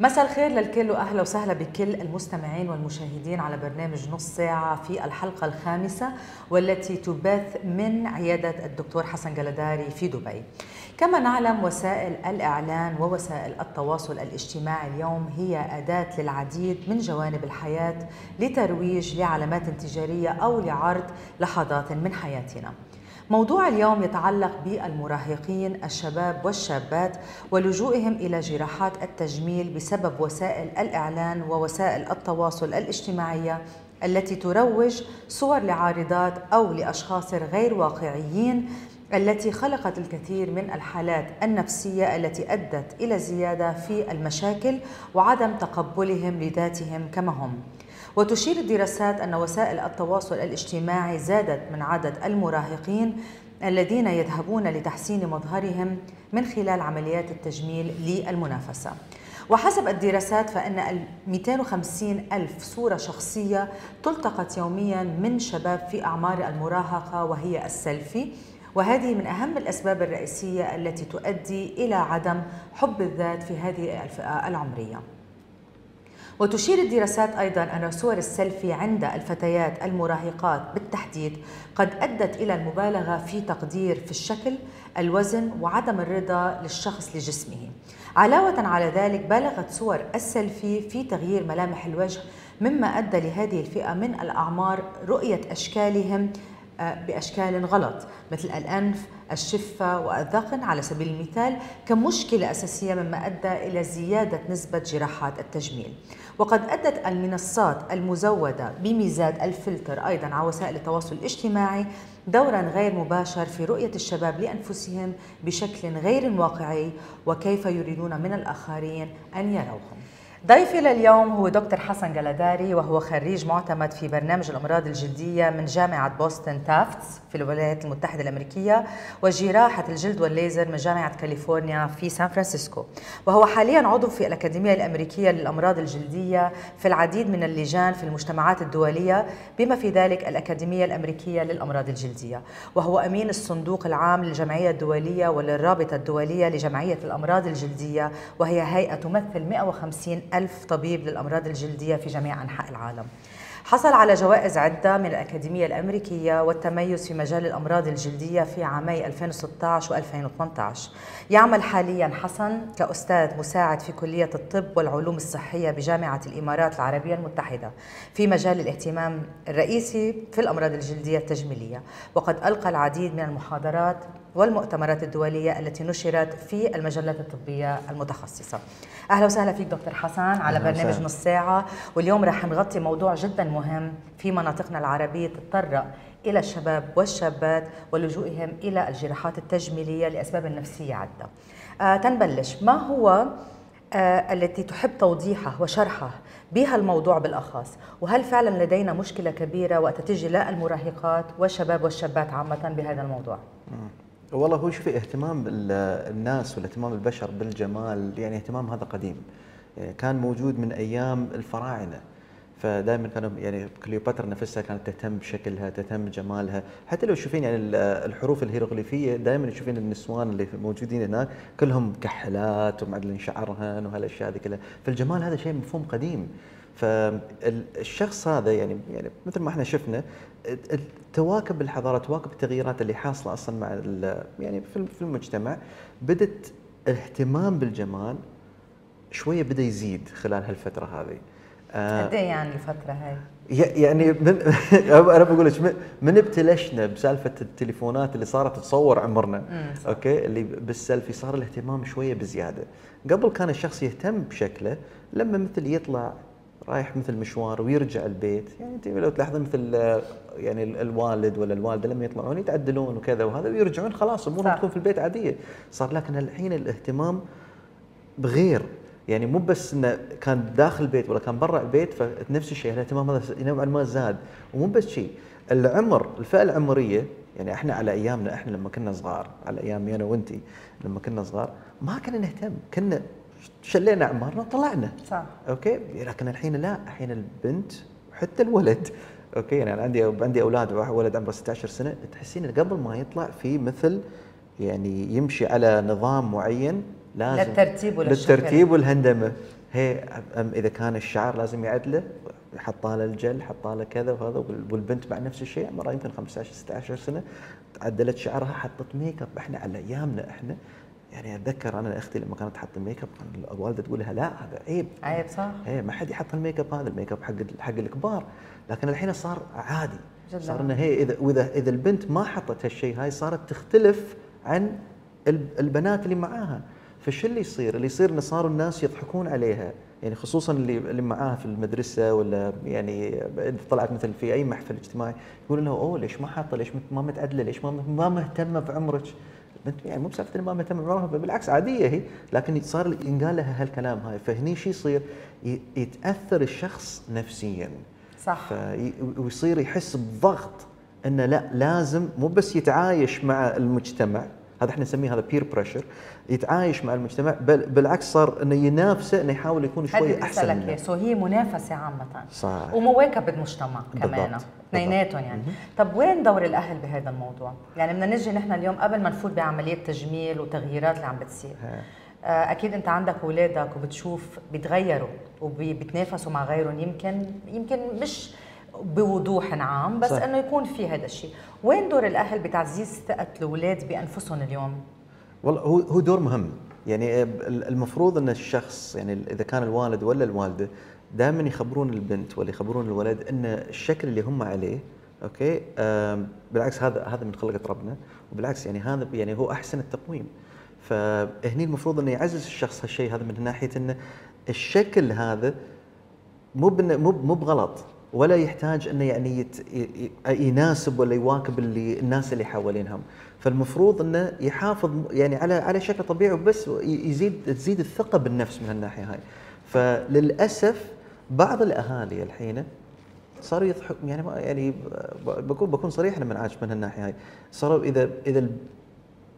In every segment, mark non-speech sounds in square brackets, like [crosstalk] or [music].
مساء الخير للكل وأهلا وسهلا بكل المستمعين والمشاهدين على برنامج نص ساعة في الحلقة الخامسة والتي تبث من عيادة الدكتور حسن جلداري في دبي. كما نعلم وسائل الإعلان ووسائل التواصل الاجتماعي اليوم هي أداة للعديد من جوانب الحياة لترويج لعلامات تجاريه أو لعرض لحظات من حياتنا. موضوع اليوم يتعلق بالمراهقين الشباب والشابات ولجوئهم إلى جراحات التجميل بسبب وسائل الإعلان ووسائل التواصل الاجتماعية التي تروج صور لعارضات أو لأشخاص غير واقعيين التي خلقت الكثير من الحالات النفسية التي أدت إلى زياده في المشاكل وعدم تقبلهم لذاتهم كما هم. وتشير الدراسات أن وسائل التواصل الاجتماعي زادت من عدد المراهقين الذين يذهبون لتحسين مظهرهم من خلال عمليات التجميل للمنافسة. وحسب الدراسات فإن 250 ألف صورة شخصية تلتقط يوميا من شباب في أعمار المراهقة وهي السيلفي وهذه من أهم الأسباب الرئيسية التي تؤدي إلى عدم حب الذات في هذه الفئة العمرية. وتشير الدراسات أيضا أن صور السيلفي عند الفتيات المراهقات بالتحديد قد أدت إلى المبالغة في تقدير في الشكل الوزن وعدم الرضا للشخص لجسمه. علاوة على ذلك بالغت صور السيلفي في تغيير ملامح الوجه مما أدى لهذه الفئة من الأعمار رؤية أشكالهم بأشكال غلط مثل الأنف الشفة والذقن على سبيل المثال كمشكلة أساسية مما أدى إلى زيادة نسبة جراحات التجميل. وقد أدت المنصات المزودة بميزات الفلتر أيضا على وسائل التواصل الاجتماعي دورا غير مباشر في رؤية الشباب لأنفسهم بشكل غير واقعي وكيف يريدون من الآخرين أن يروهم. ضيفي لليوم هو دكتور حسن جلداري وهو خريج معتمد في برنامج الأمراض الجلدية من جامعة بوسطن تافتس في الولايات المتحدة الأمريكية وجراحة الجلد والليزر من جامعة كاليفورنيا في سان فرانسيسكو. وهو حاليا عضو في الأكاديمية الأمريكية للأمراض الجلدية في العديد من اللجان في المجتمعات الدولية بما في ذلك الأكاديمية الأمريكية للأمراض الجلدية. وهو أمين الصندوق العام للجمعية الدولية وللرابطه الدولية لجمعية الأمراض الجلدية وهي هيئة تمثل 150 ألف طبيب للأمراض الجلدية في جميع أنحاء العالم. حصل على جوائز عدة من الأكاديمية الأمريكية والتميز في مجال الأمراض الجلدية في عامي 2016 و2018 يعمل حاليا حسن كأستاذ مساعد في كلية الطب والعلوم الصحية بجامعة الإمارات العربية المتحدة في مجال الاهتمام الرئيسي في الأمراض الجلدية التجميلية. وقد ألقى العديد من المحاضرات والمؤتمرات الدولية التي نشرت في المجلات الطبية المتخصصة. أهلا وسهلا فيك دكتور حسن على برنامج نص ساعة. واليوم رح نغطي موضوع جدا مهم في مناطقنا العربية تتطرق إلى الشباب والشابات ولجوئهم إلى الجراحات التجميلية لأسباب نفسية عدة. آه تنبلش. ما هو آه التي تحب توضيحه وشرحه بها الموضوع بالأخص؟ وهل فعلا لدينا مشكلة كبيرة وقت تجي للمراهقات والشباب والشابات عامة بهذا الموضوع؟ والله هو شوفي اهتمام الناس والاهتمام البشر بالجمال يعني اهتمام هذا قديم. يعني كان موجود من أيام الفراعنة. فدائما كانوا يعني كليوباترا نفسها كانت تهتم بشكلها تهتم بجمالها. حتى لو تشوفين يعني الحروف الهيروغليفية دائما تشوفين النسوان اللي موجودين هناك كلهم كحلات ومعدلين شعرهن وهالأشياء هذه كلها. فالجمال هذا شيء مفهوم قديم. فالشخص هذا يعني يعني مثل ما إحنا شفنا تواكب الحضارة تواكب التغييرات اللي حاصلة أصلا مع يعني في المجتمع بدت الاهتمام بالجمال شوية بدأ يزيد خلال هالفترة هذه. آه، قد إيه يعني الفترة هاي؟ يعني من [laughs] أنا بقول لك من ابتلشنا بسالفة التليفونات اللي صارت تصور عمرنا okay؟ اللي بالسيلفي صار الاهتمام شوية بزيادة. قبل كان الشخص يهتم بشكله لما مثل يطلع رايح مثل مشوار ويرجع البيت. يعني أنت لو تلاحظين مثل يعني الوالد ولا الوالدة لما يطلعون يتعدلون وكذا وهذا ويرجعون خلاص أمورهم تكون في البيت عادية. صار لكن الحين الاهتمام بغير. يعني مو بس إنه كان داخل البيت ولا كان برا البيت فنفس الشيء الاهتمام هذا نوعا ما زاد. ومو بس شيء العمر الفئة العمرية يعني إحنا على أيامنا إحنا لما كنا صغار على ايامي أنا وانت لما كنا صغار ما كنا نهتم. كنا شلينا اعمارنا وطلعنا صح. okay؟ لكن الحين لا. الحين البنت وحتى الولد. okay؟ يعني أنا عندي عندي أولاد ولد عمره 16 سنة. تحسين قبل ما يطلع في مثل يعني يمشي على نظام معين لازم للترتيب وللشكل. للترتيب والهندمة. هي إذا كان الشعر لازم يعدله حطها له الجل حطها له كذا وهذا والبنت بعد نفس الشيء عمرها يمكن 15 16 سنة. عدلت شعرها حطت ميك أب. إحنا على أيامنا إحنا يعني أتذكر أنا أختي لما كانت تحط الميك اب كان الوالدة تقول لها لا هذا عيب عيب صح إيه ما حد يحط الميك اب هذا الميك اب حق حق الكبار لكن الحين صار عادي جداً. صار إنه هي اذا واذا إذا البنت ما حطت هالشيء هاي صارت تختلف عن الب- البنات اللي معاها فشو اللي يصير؟ اللي يصير إنه صاروا الناس يضحكون عليها يعني خصوصا اللي اللي معاها في المدرسة ولا يعني طلعت مثل في أي محفل اجتماعي يقولون لها أوه ليش ما حاطة؟ ليش ما متعدلة؟ ليش ما ما مهتمة بعمرك؟ البنت يعني مو بسالفة ما مهتمه بعمرها بالعكس عادية هي لكن صار ينقال لها هالكلام هاي. فهني شو يصير؟ يتأثر الشخص نفسيا. صح. ويصير يحس بضغط إنه لا لازم مو بس يتعايش مع المجتمع هذا إحنا نسميه هذا peer pressure يتعايش مع المجتمع بل بالعكس صار إنه ينافسه إنه يحاول يكون شوي أحسن منه. سو هي منافسة عامة. صح. ومواكبة المجتمع كمان. اثنيناتهم يعني. طب وين دور الأهل بهذا الموضوع؟ يعني بدنا نجي نحن اليوم قبل ما نفوت بعمليه تجميل وتغييرات اللي عم بتصير. آه، أكيد أنت عندك أولادك وبتشوف بيتغيروا وبيتنافسوا مع غيرهم يمكن يمكن مش بوضوح عام بس صح. إنه يكون في هذا الشيء. وين دور الأهل بتعزيز ثقه الأولاد بأنفسهم اليوم؟ والله هو هو دور مهم. يعني ال- المفروض إن الشخص يعني إذا كان الوالد ولا الوالدة دائما يخبرون البنت ولا يخبرون الولد إن الشكل اللي هم عليه أوكي بالعكس هذا هذا من خلقة ربنا. وبالعكس يعني هذا يعني هو أحسن التقويم. فهني المفروض إنه يعزز الشخص هالشيء. هذا من ناحية انه الشكل هذا مو مو مو بغلط. ولا يحتاج إنه يعني يناسب ولا يواكب اللي الناس اللي حوالينهم فالمفروض إنه يحافظ يعني على على شكل طبيعي وبس يزيد تزيد الثقة بالنفس من الناحية هاي. فللأسف بعض الأهالي الحين صاروا يضحك يعني ما يعني بكون بكون صريح أنا من عاش من هالناحية هاي. صاروا اذا إذا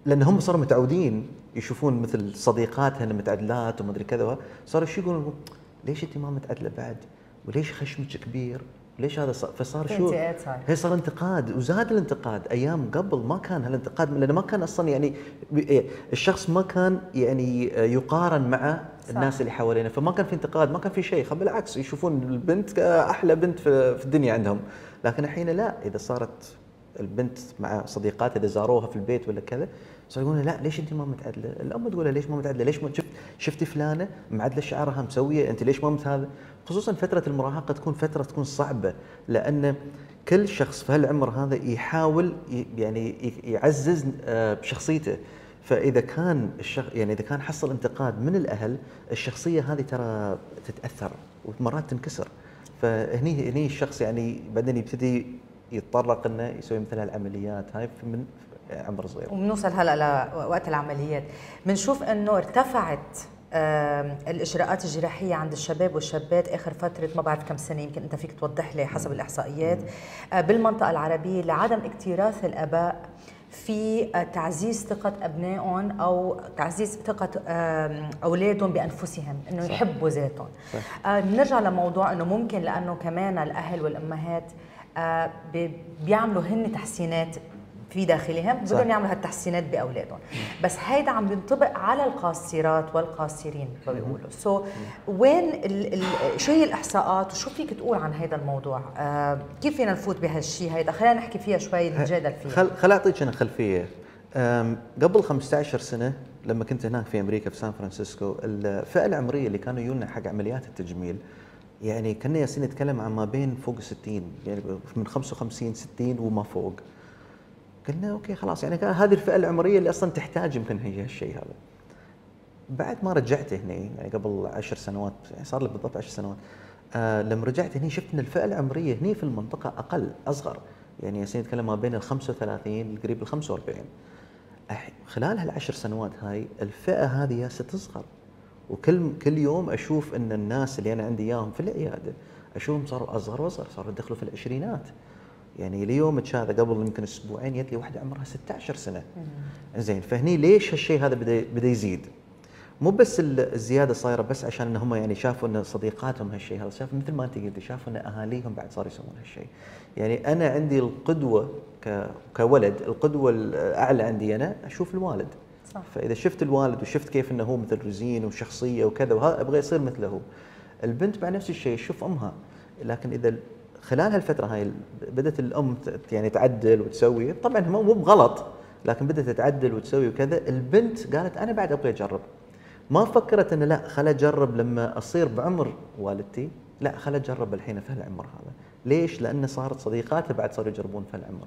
لأن هم صاروا متعودين يشوفون مثل صديقاتها انها متعدلات وما ادري كذا صاروا شو يقولون؟ ليش أنت ما متعدلة بعد؟ وليش خشمك كبير؟ ليش هذا صار؟ فصار شو. هي صار انتقاد وزاد الانتقاد أيام قبل ما كان هالانتقاد لأنه ما كان أصلا يعني إيه، الشخص ما كان يعني يقارن مع صح. الناس اللي حوالينه فما كان في انتقاد ما كان في شيء بالعكس يشوفون البنت أحلى بنت في الدنيا عندهم لكن الحين لا إذا صارت البنت مع صديقاتها إذا زاروها في البيت ولا كذا يقولون لا ليش أنت ما متعدلة؟ الأم تقول ليش ما متعدلة؟ ليش ما شفت شفتي فلانة معدلة شعرها مسوية أنت ليش ما مت هذا؟ خصوصا فترة المراهقة تكون فترة تكون صعبة لأن كل شخص في هالعمر هذا يحاول يعني يعزز آه، بشخصيته فإذا كان الشخص يعني إذا كان حصل انتقاد من الأهل الشخصية هذه ترى تتأثر ومرات تنكسر فهني هني الشخص يعني بعدين يبتدي يتطرق إنه يسوي مثل هالعمليات هاي من عمر صغير. وبنوصل هلا لوقت العمليات. بنشوف إنه ارتفعت الإجراءات الجراحية عند الشباب والشابات آخر فترة ما بعرف كم سنة يمكن أنت فيك توضح لي حسب الإحصائيات. آه، بالمنطقة العربية لعدم اكتراث الأباء في آه، تعزيز ثقة أبنائهم أو تعزيز ثقة أولادهم بأنفسهم إنه. يحبوا ذاتهم. صح. آه، بنرجع لموضوع إنه ممكن لأنه كمان الأهل والأمهات بي- بيعملوا هن تحسينات في داخلهم. بدهم يعملوا هالتحسينات بأولادهم. بس هيدا عم بينطبق على القاصرات والقاصرين بيقولوا. so so, وين ال ال شو هي الإحصاءات وشو فيك تقول عن هذا الموضوع؟ آه كيف فينا نفوت بهالشيء هيدا؟ خلينا نحكي فيها شوي نتجادل فيها. خل خل أعطيك أنا خلفية. قبل 15 سنة لما كنت هناك في أمريكا في سان فرانسيسكو الفئة العمرية اللي كانوا يجونا حق عمليات التجميل يعني كنا ياسين نتكلم عن ما بين فوق 60 يعني من 55 60 وما فوق. قلنا أوكي خلاص يعني هذه الفئة العمرية اللي أصلا تحتاج يمكن هي هالشيء هذا. بعد ما رجعت هنا يعني قبل عشر سنوات يعني صار لي بالضبط عشر سنوات آه لما رجعت هنا شفت إن الفئة العمرية هنا في المنطقة أقل أصغر. يعني ياسين نتكلم ما بين ال 35 قريب ال 45 أح- خلال هالعشر سنوات هاي الفئة هذه ياسه تصغر وكل كل يوم أشوف إن الناس اللي أنا عندي إياهم في العيادة أشوفهم صاروا أصغر وأصغر صاروا يدخلوا في العشرينات. يعني ليومك هذا قبل يمكن أسبوعين جت لي واحدة عمرها 16 سنة. زين فهني ليش هالشيء هذا بدا بدا يزيد؟ مو بس ال- الزيادة صايرة بس عشان إن هم يعني شافوا إن صديقاتهم هالشيء هذا شافوا مثل ما أنت قلتي شافوا إن أهاليهم بعد صاروا يسوون هالشيء يعني أنا عندي القدوة كولد القدوة الأعلى عندي أنا أشوف الوالد. صح. فإذا شفت الوالد وشفت كيف إنه هو مثل روزين وشخصية وكذا وهذا أبغى يصير مثله. البنت بعد نفس الشيء تشوف أمها. لكن إذا خلال هالفترة هاي بدأت الأم يعني تعدل وتسوي. طبعا مو بغلط لكن بدأت تعدل وتسوي وكذا. البنت قالت أنا بعد أبغى أجرب. ما فكرت إنه لا خل أجرب لما أصير بعمر والدتي. لا خل أجرب الحين في هالعمر هذا. ليش؟ لأن صارت صديقاتها بعد صاروا يجربون في هالعمر.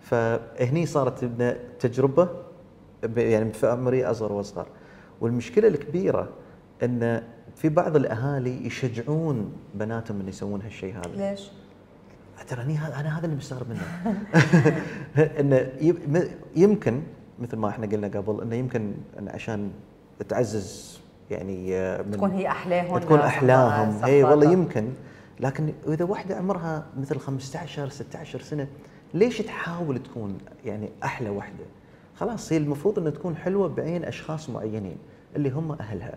فهني صارت تجربة يعني في عمري أصغر وأصغر. والمشكلة الكبيرة إن في بعض الأهالي يشجعون بناتهم إن يسوون هالشيء هذا ليش؟ ترى أنا هذا اللي مستغرب منه [laughs] إنه يمكن مثل ما إحنا قلنا قبل إنه يمكن إن عشان تعزز يعني آه، من تكون هي احلاهم تكون أحلاهم اي والله. يمكن لكن إذا واحدة عمرها مثل 15 16 سنة ليش تحاول تكون يعني أحلى واحدة؟ خلاص هي المفروض إنها تكون حلوة بعين أشخاص معينين اللي هم أهلها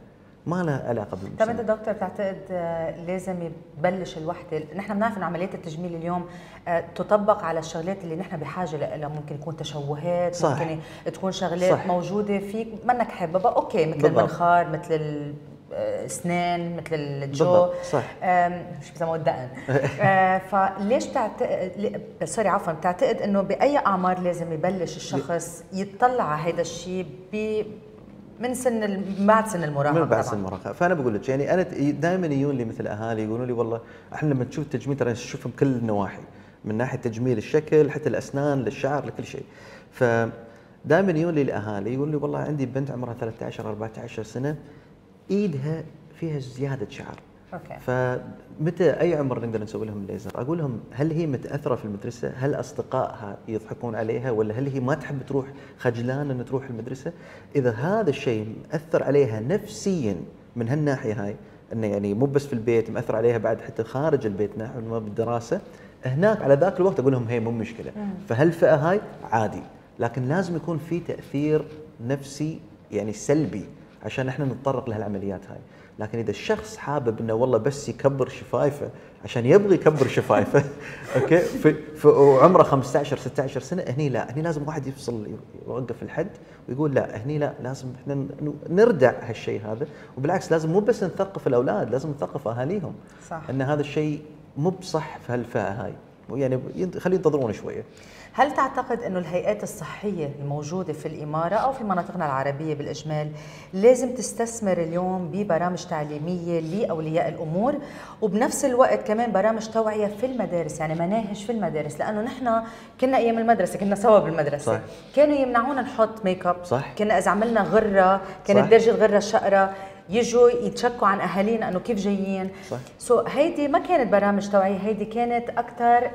ما لها علاقة طب انت بالمجتمع دكتور بتعتقد آه، لازم يبلش الوحدة نحن بنعرف انه عمليات التجميل اليوم آه، تطبق على الشغلات اللي نحن بحاجة لها ممكن يكون تشوهات صح. ممكن تكون شغلات صح. موجودة فيك منك حاببها أوكي مثل بالضبط. المنخار مثل الاسنان مثل الجو بالضبط صح شو بسموه الدقن [laughs] آه، فليش بتعتقد سوري عفوا بتعتقد إنه بأي أعمار لازم يبلش الشخص يطلع على هذا الشيء من سن ال- بعد سن المراهقة من بعد. سن المراهقة. فأنا بقول لك يعني أنا دائما يجون لي مثل أهالي يقولوا لي والله إحنا لما نشوف التجميل ترى نشوف من كل النواحي من ناحية تجميل الشكل حتى الأسنان للشعر لكل شيء. ف دائما يجون لي الأهالي يقولوا لي والله عندي بنت عمرها 13 14 سنة إيدها فيها زيادة شعر. أوكي فمتى أي عمر نقدر نسوي لهم ليزر؟ أقول لهم هل هي متأثرة في المدرسة؟ هل أصدقائها يضحكون عليها ولا هل هي ما تحب تروح خجلان ان تروح المدرسة؟ إذا هذا الشيء مأثر عليها نفسيا من هالناحية هاي إنه يعني مو بس في البيت مأثر عليها بعد حتى خارج البيت نحو ما بالدراسة هناك على ذاك الوقت أقول لهم هي مو مشكلة فهالفئة هاي عادي لكن لازم يكون في تأثير نفسي يعني سلبي عشان إحنا نتطرق لهالعمليات هاي لكن إذا الشخص حابب إنه والله بس يكبر شفايفه عشان يبغى يكبر شفايفه [laughs] أوكي؟ في, في وعمره 15 16 سنة هني لا هني لازم واحد يفصل يوقف الحد ويقول لا هني لا لازم إحنا نردع هالشيء هذا. وبالعكس لازم مو بس نثقف الأولاد لازم نثقف أهاليهم. صح. إن هذا الشيء مو بصح في هالفئة هاي. يعني خليه ينتظرون شوية. هل تعتقد إنه الهيئات الصحية الموجودة في الإمارة أو في مناطقنا العربية بالإجمال لازم تستثمر اليوم ببرامج تعليمية لأولياء الأمور وبنفس الوقت كمان برامج توعية في المدارس يعني مناهج في المدارس لأنه نحن كنا أيام المدرسة كنا سوا بالمدرسة صح. كانوا يمنعونا نحط ميك اب صح. كنا إذا عملنا غرة كانت. درجة غره شقرة يجوا يتشكوا عن أهالينا إنه كيف جايين صح. so هيدي ما كانت برامج توعيه هيدي كانت أكثر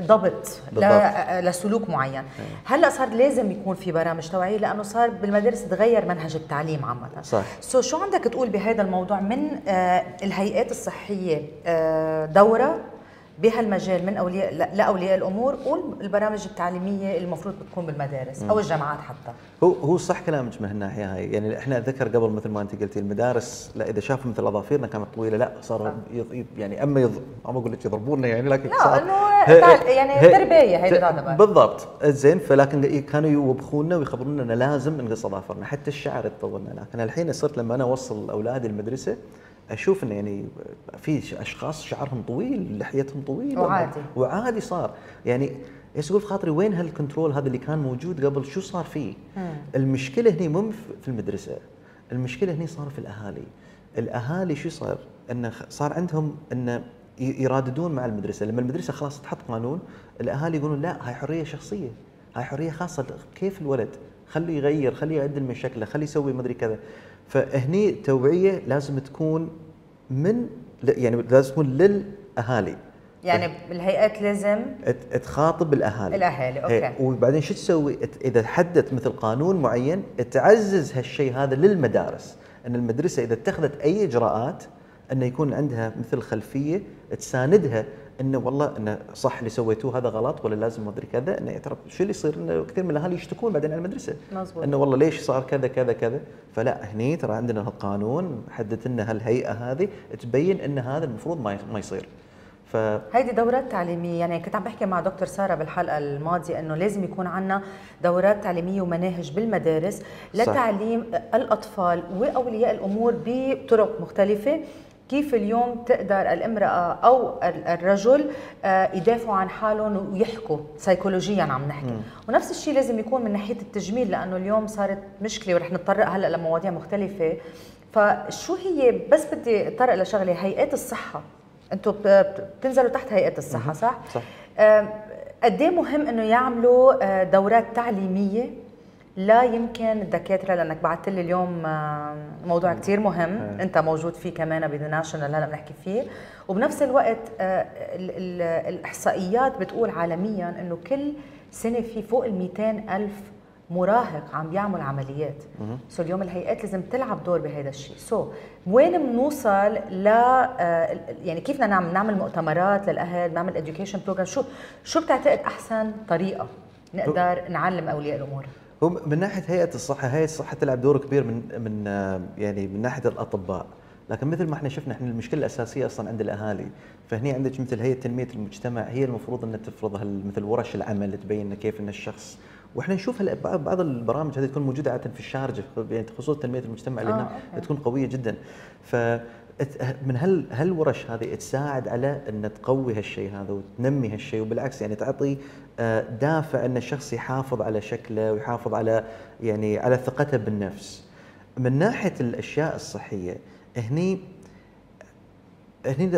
ضبط. آه، لسلوك معين هلأ صار لازم يكون في برامج توعيه لأنه صار بالمدارس تغير منهج التعليم عامة صح. so شو عندك تقول بهذا الموضوع من آه، الهيئات الصحية آه، دورها بهالمجال من اولياء لا- لأولياء الأمور والبرامج التعليمية المفروض بتكون بالمدارس أو الجامعات حتى. هو هو صح كلامك من هالناحية هاي. يعني إحنا اتذكر قبل مثل ما أنت قلتي المدارس لا إذا شافوا مثل أظافيرنا كانت طويلة لا صاروا يض... يعني أما يض... ما أقول لك يضربونا يعني لكن لا صار- إنه هي- يعني هي- تربية ت- تعتبر بالضبط. زين فلكن كانوا يوبخونا ويخبرونا ان لازم نقص أظافرنا حتى الشعر يطولنا لكن الحين صرت لما أنا أوصل أولادي المدرسة أشوف انه يعني في أشخاص شعرهم طويل لحيتهم طويلة وعادي. وعادي صار. يعني أقول في خاطري؟ وين هالكنترول هذا اللي كان موجود قبل؟ شو صار فيه؟ المشكلة هنا مو في- المدرسة المشكلة هنا صار في الأهالي. الأهالي شو صار؟ انه صار عندهم انه يراددون مع المدرسة. لما المدرسة خلاص تحط قانون الأهالي يقولون لا هاي حرية شخصية. هاي حرية خاصة. كيف الولد؟ خليه يغير خليه يعدل من شكله خليه يسوي مدري كذا. فهني توعية لازم تكون من يعني لازم تكون للأهالي. يعني الهيئات لازم تخاطب الأهالي. الأهالي، أوكي. إيه، وبعدين شو تسوي؟ إذا حدت مثل قانون معين تعزز هالشيء هذا للمدارس. إن المدرسة إذا اتخذت أي إجراءات إنه يكون عندها مثل خلفية تساندها إنه والله إنه صح اللي سويتوه هذا غلط ولا لازم ما أدري كذا. إنه ترى شو اللي يصير؟ إنه كثير من الأهالي يشتكون بعدين على المدرسة. مزبوط. إنه والله ليش صار كذا كذا كذا؟ فلا هني ترى عندنا القانون حدت لنا هالهيئة هذه تبين إن هذا المفروض ما ما يصير. ف هيدي دورات تعليمية. يعني كنت عم بحكي مع دكتور سارة بالحلقة الماضية إنه لازم يكون عندنا دورات تعليمية ومناهج بالمدارس لتعليم صح. الأطفال وأولياء الأمور بطرق مختلفة. كيف اليوم تقدر الامرأة أو الرجل آه، يدافعوا عن حالهم ويحكوا سيكولوجيا عم نحكي. م. ونفس الشيء لازم يكون من ناحية التجميل لأنه اليوم صارت مشكلة ورح نتطرق هلأ لمواضيع مختلفة. فشو هي بس بدي اتطرق لشغلة هيئات الصحة. أنتم بتنزلوا تحت هيئه الصحة صح؟ صح. قد إيه مهم إنه يعملوا آه، دورات تعليمية لا يمكن الدكاترة لأنك بعثت لي اليوم موضوع كثير مهم. أنت موجود فيه كمان بذا ناشونال هلا بنحكي فيه. وبنفس الوقت آه، الإحصائيات بتقول عالميا إنه كل سنة في فوق ال 200 ألف مراهق عم بيعمل عمليات. so اليوم الهيئات لازم تلعب دور بهذا الشيء. so وين بنوصل ل آه، يعني كيف بدنا نعمل نعمل مؤتمرات للأهل نعمل education program شو شو بتعتقد أحسن طريقة نقدر نعلم أولياء الأمور؟ من ناحية هيئة الصحة هيئة الصحة تلعب دور كبير من من آه، يعني من ناحية الأطباء. لكن مثل ما إحنا شفنا إحنا المشكلة الأساسية أصلا عند الأهالي. فهني عندك مثل هيئة تنمية المجتمع هي المفروض إنها تفرض مثل ورش العمل تبين كيف إن الشخص. وإحنا نشوف بعض البرامج هذه تكون موجودة عادة في الشارجة يعني خصوصا تنمية المجتمع لأنها آه، تكون قوية جدا. ف من هل هالورش هذه تساعد على أن تقوي هالشيء هذا وتنمي هالشيء وبالعكس يعني تعطي آه، دافع أن الشخص يحافظ على شكله ويحافظ على يعني على ثقته بالنفس. من ناحية الأشياء الصحية هني هني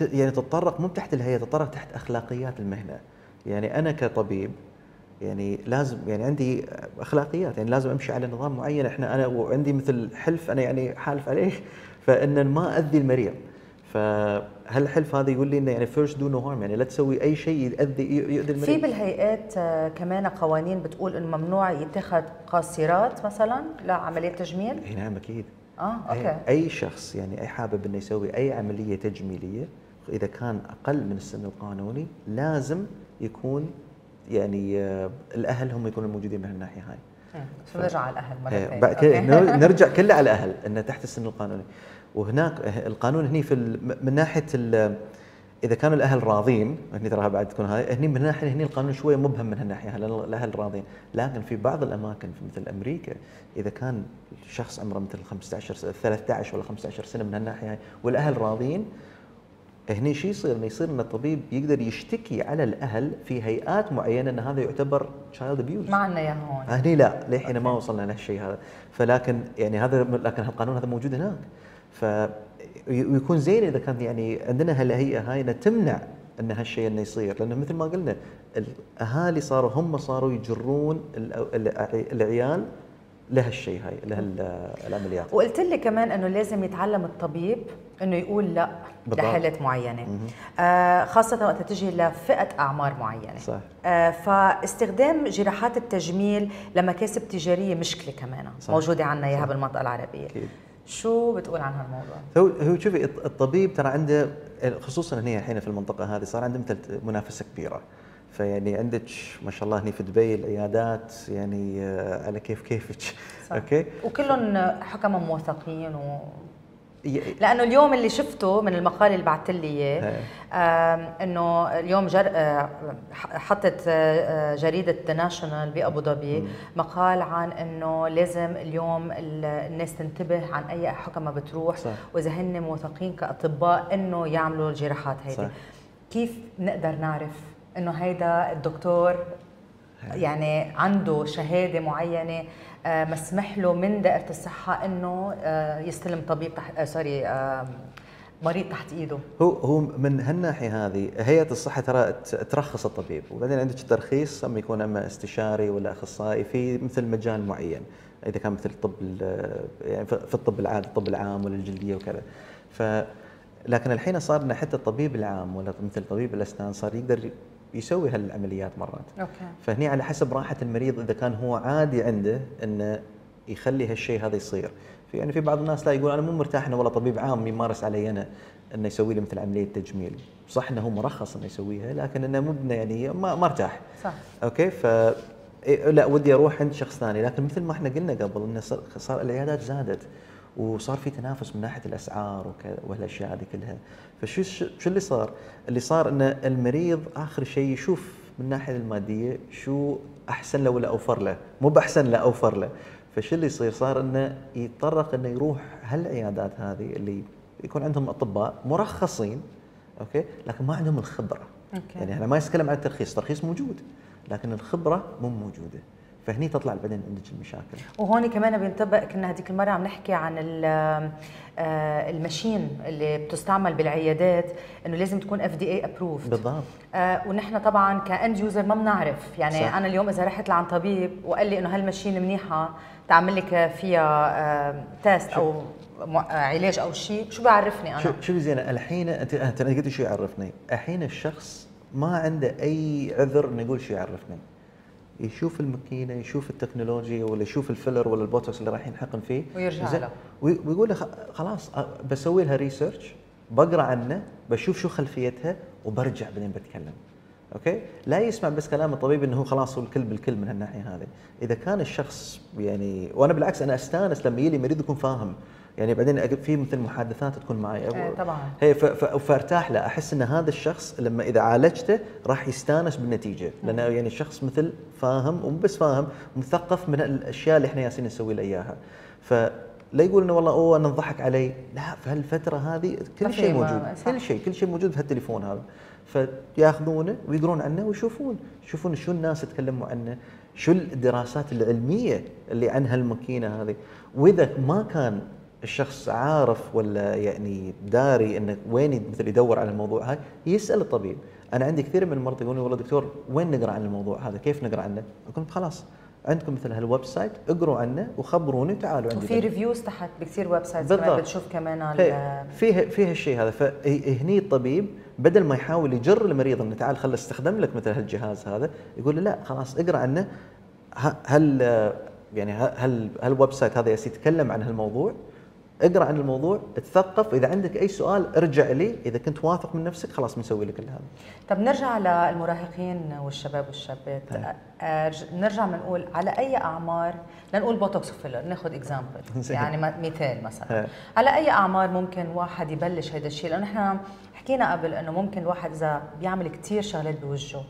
يعني تتطرق مو تحت الهيئة تتطرق تحت أخلاقيات المهنة. يعني أنا كطبيب يعني لازم يعني عندي أخلاقيات يعني لازم أمشي على نظام معين إحنا أنا وعندي مثل حلف أنا يعني حالف عليه فإن ما أذي المريض. فهل الحلف هذا يقول لي إنه يعني first do no harm يعني لا تسوي أي شيء يؤذي يؤذي المريض. في بالهيئات آه، كمان قوانين بتقول إنه ممنوع يتخذ قاصرات مثلا لعملية تجميل؟ إي نعم أكيد. آه أوكي. أي شخص يعني أي حابب إنه يسوي أي عملية تجميلية إذا كان أقل من السن القانوني لازم يكون يعني آه، الأهل هم يكونوا موجودين من الناحية هاي. شو نرجع على الاهل مرة ثانية. [laughs] نرجع كله على الاهل إنه تحت السن القانوني. وهناك القانون هني في من ناحية إذا كانوا الأهل راضين هني تراها بعد تكون هاي هني من ناحية هني القانون شوية مبهم من هالناحية الاهل راضين؟ لكن في بعض الأماكن في مثل أمريكا إذا كان شخص عمره مثل 15 13 ولا 15 سنة من هالناحية هاي والأهل راضين هني شو يصير؟ إنه يصير إن الطبيب يقدر يشتكي على الأهل في هيئات معينة إن هذا يعتبر child abuse ما عندنا اياه هون. هني لا للحين ما وصلنا لهالشيء هذا. فلكن يعني هذا لكن القانون هذا موجود هناك. ف ويكون زين إذا كان يعني عندنا هالهيئة هاي إنها تمنع إن هالشيء إنه يصير. لأنه مثل ما قلنا الأهالي صاروا هم صاروا يجرون العيال لهالشيء هاي لهالعمليات وقلت لي كمان إنه لازم يتعلم الطبيب إنه يقول لأ لحالات معينة. آه خاصة وقت تجي لفئة أعمار معينة. صح. آه فاستخدام جراحات التجميل لمكاسب تجارية مشكلة كمان صح. موجودة عندنا إياها بالمنطقة العربية. أكيد. شو بتقول عن هالموضوع؟ هو هو شوفي الطبيب ترى عنده خصوصا هنا الحين في المنطقة هذه صار عنده مثل منافسة كبيرة. فيعني عندك ما شاء الله هنا في دبي العيادات يعني آه، على كيف كيفك [laughs] okay؟ وكلهم حكماء موثقين و لأنه اليوم اللي شفته من المقال اللي بعثت لي إياه إنه اليوم جر... آه، حطت آه، جريدة National بأبو ظبي مقال عن إنه لازم اليوم الناس تنتبه عن أي حكمة بتروح صح. وإذا هن موثقين كأطباء إنه يعملوا الجراحات هيدي. صح. كيف نقدر نعرف إنه هيدا الدكتور يعني عنده شهادة معينة آه، مسمح له من دائرة الصحة إنه آه، يستلم طبيب تحت آه، سوري مريض تحت إيده. هو هو من هالناحية هذه هيئة الصحة ترى ترخص الطبيب وبعدين عندك ترخيص اما يكون أما استشاري ولا أخصائي في مثل مجال معين إذا كان مثل الطب يعني في الطب العادي الطب العام ولا الجلدية وكذا. ف لكن الحين صار ان حتى الطبيب العام ولا مثل طبيب الأسنان صار يقدر يسوي هالعمليات مرات. أوكي. فهني على حسب راحة المريض إذا كان هو عادي عنده إنه يخلي هالشيء هذا يصير. في يعني في بعض الناس لا يقول أنا مو مرتاح انه والله طبيب عام يمارس علي أنا إنه يسوي لي مثل عملية تجميل. صح إنه هو مرخص إنه يسويها لكن إنه مو يعني ما, ما ارتاح. صح. okay؟ ف إيه، لا ودي أروح عند شخص ثاني. لكن مثل ما إحنا قلنا قبل إنه صار العيادات زادت. وصار في تنافس من ناحية الأسعار وكذا والأشياء هذه كلها. فشو شو اللي صار؟ اللي صار إن المريض آخر شيء يشوف من الناحيه المادية شو أحسن له ولا أوفر له. مو بأحسن له أوفر له. فشو اللي يصير؟ صار إنه يتطرق إنه يروح هالعيادات هذه اللي يكون عندهم أطباء مرخصين okay؟ لكن ما عندهم الخبرة. okay. يعني أنا ما يتكلم عن الترخيص. الترخيص موجود لكن الخبرة مو موجودة. فهني تطلع بعدين عندك المشاكل. وهون كمان بينطبق كنا هذيك المرة عم نحكي عن آه، ال machine اللي بتستعمل بالعيادات إنه لازم تكون FDA approved بالضبط. آه ونحن طبعا ك end user ما بنعرف. يعني صح. أنا اليوم إذا رحت لعند طبيب وقال لي إنه هال machine منيحة تعمل لك فيها آه test أو علاج أو شيء شو بيعرفني أنا؟ شو شو زينه الحين أنت أنت قلت شو يعرفني؟ الحين الشخص ما عنده أي عذر إنه يقول شو يعرفني. يشوف الماكينة يشوف التكنولوجيا ولا يشوف ال filler ولا البوتوكس اللي رايحين ينحقن فيه. ويرجع له. ويقول له خلاص بسوي لها research بقرأ عنه بشوف شو خلفيتها وبرجع بعدين بتكلم. okay؟ لا يسمع بس كلام الطبيب إنه هو خلاص هو الكل بالكل من هالناحية هذه. إذا كان الشخص يعني وأنا بالعكس أنا أستانس لما يجي مريض يكون فاهم. يعني بعدين في مثل محادثات تكون معي. إيه طبعا. هي فارتاح له. أحس إن هذا الشخص لما إذا عالجته راح يستانس بالنتيجة. لأنه يعني الشخص مثل فاهم ومو بس فاهم مثقف من الأشياء اللي إحنا ياسين نسوي له إياها. فلا يقول إنه والله أوه أنا أنضحك علي. لا في هالفترة هذه كل شيء موجود. كل شيء كل شيء موجود في هالتليفون هذا. فياخذونه ويقرون عنه ويشوفون. يشوفون شو الناس يتكلموا عنه شو الدراسات العلمية اللي عن هالماكينه هذه. وإذا ما كان الشخص عارف ولا يعني داري انه وين مثل يدور على الموضوع هاي؟ يسأل الطبيب. أنا عندي كثير من المرضى يقولون والله دكتور وين نقرأ عن الموضوع هذا؟ كيف نقرأ عنه؟ أقول خلاص. عندكم مثل هال website اقروا عنه وخبروني تعالوا عندي وفي reviews تحت بكثير websites بتشوف كمان فيه فيه هالشيء هذا. فهني الطبيب بدل ما يحاول يجر المريض إنه تعال خل استخدم لك مثل هالجهاز هذا يقول له لا خلاص اقرأ عنه. هل يعني هل هل ال website هذا يتكلم عن هالموضوع. اقرأ عن الموضوع تثقف إذا عندك أي سؤال ارجع لي إذا كنت واثق من نفسك خلاص بنسوي لك هذا طب نرجع للمراهقين والشباب والشابات. آه نرجع بنقول على أي أعمار لنقول بوتوكس و filler ناخذ example [laughs] يعني مثال مثلا. على أي أعمار ممكن واحد يبلش هذا الشيء؟ لأنه نحن حكينا قبل إنه ممكن الواحد إذا بيعمل كثير شغلات بوجهه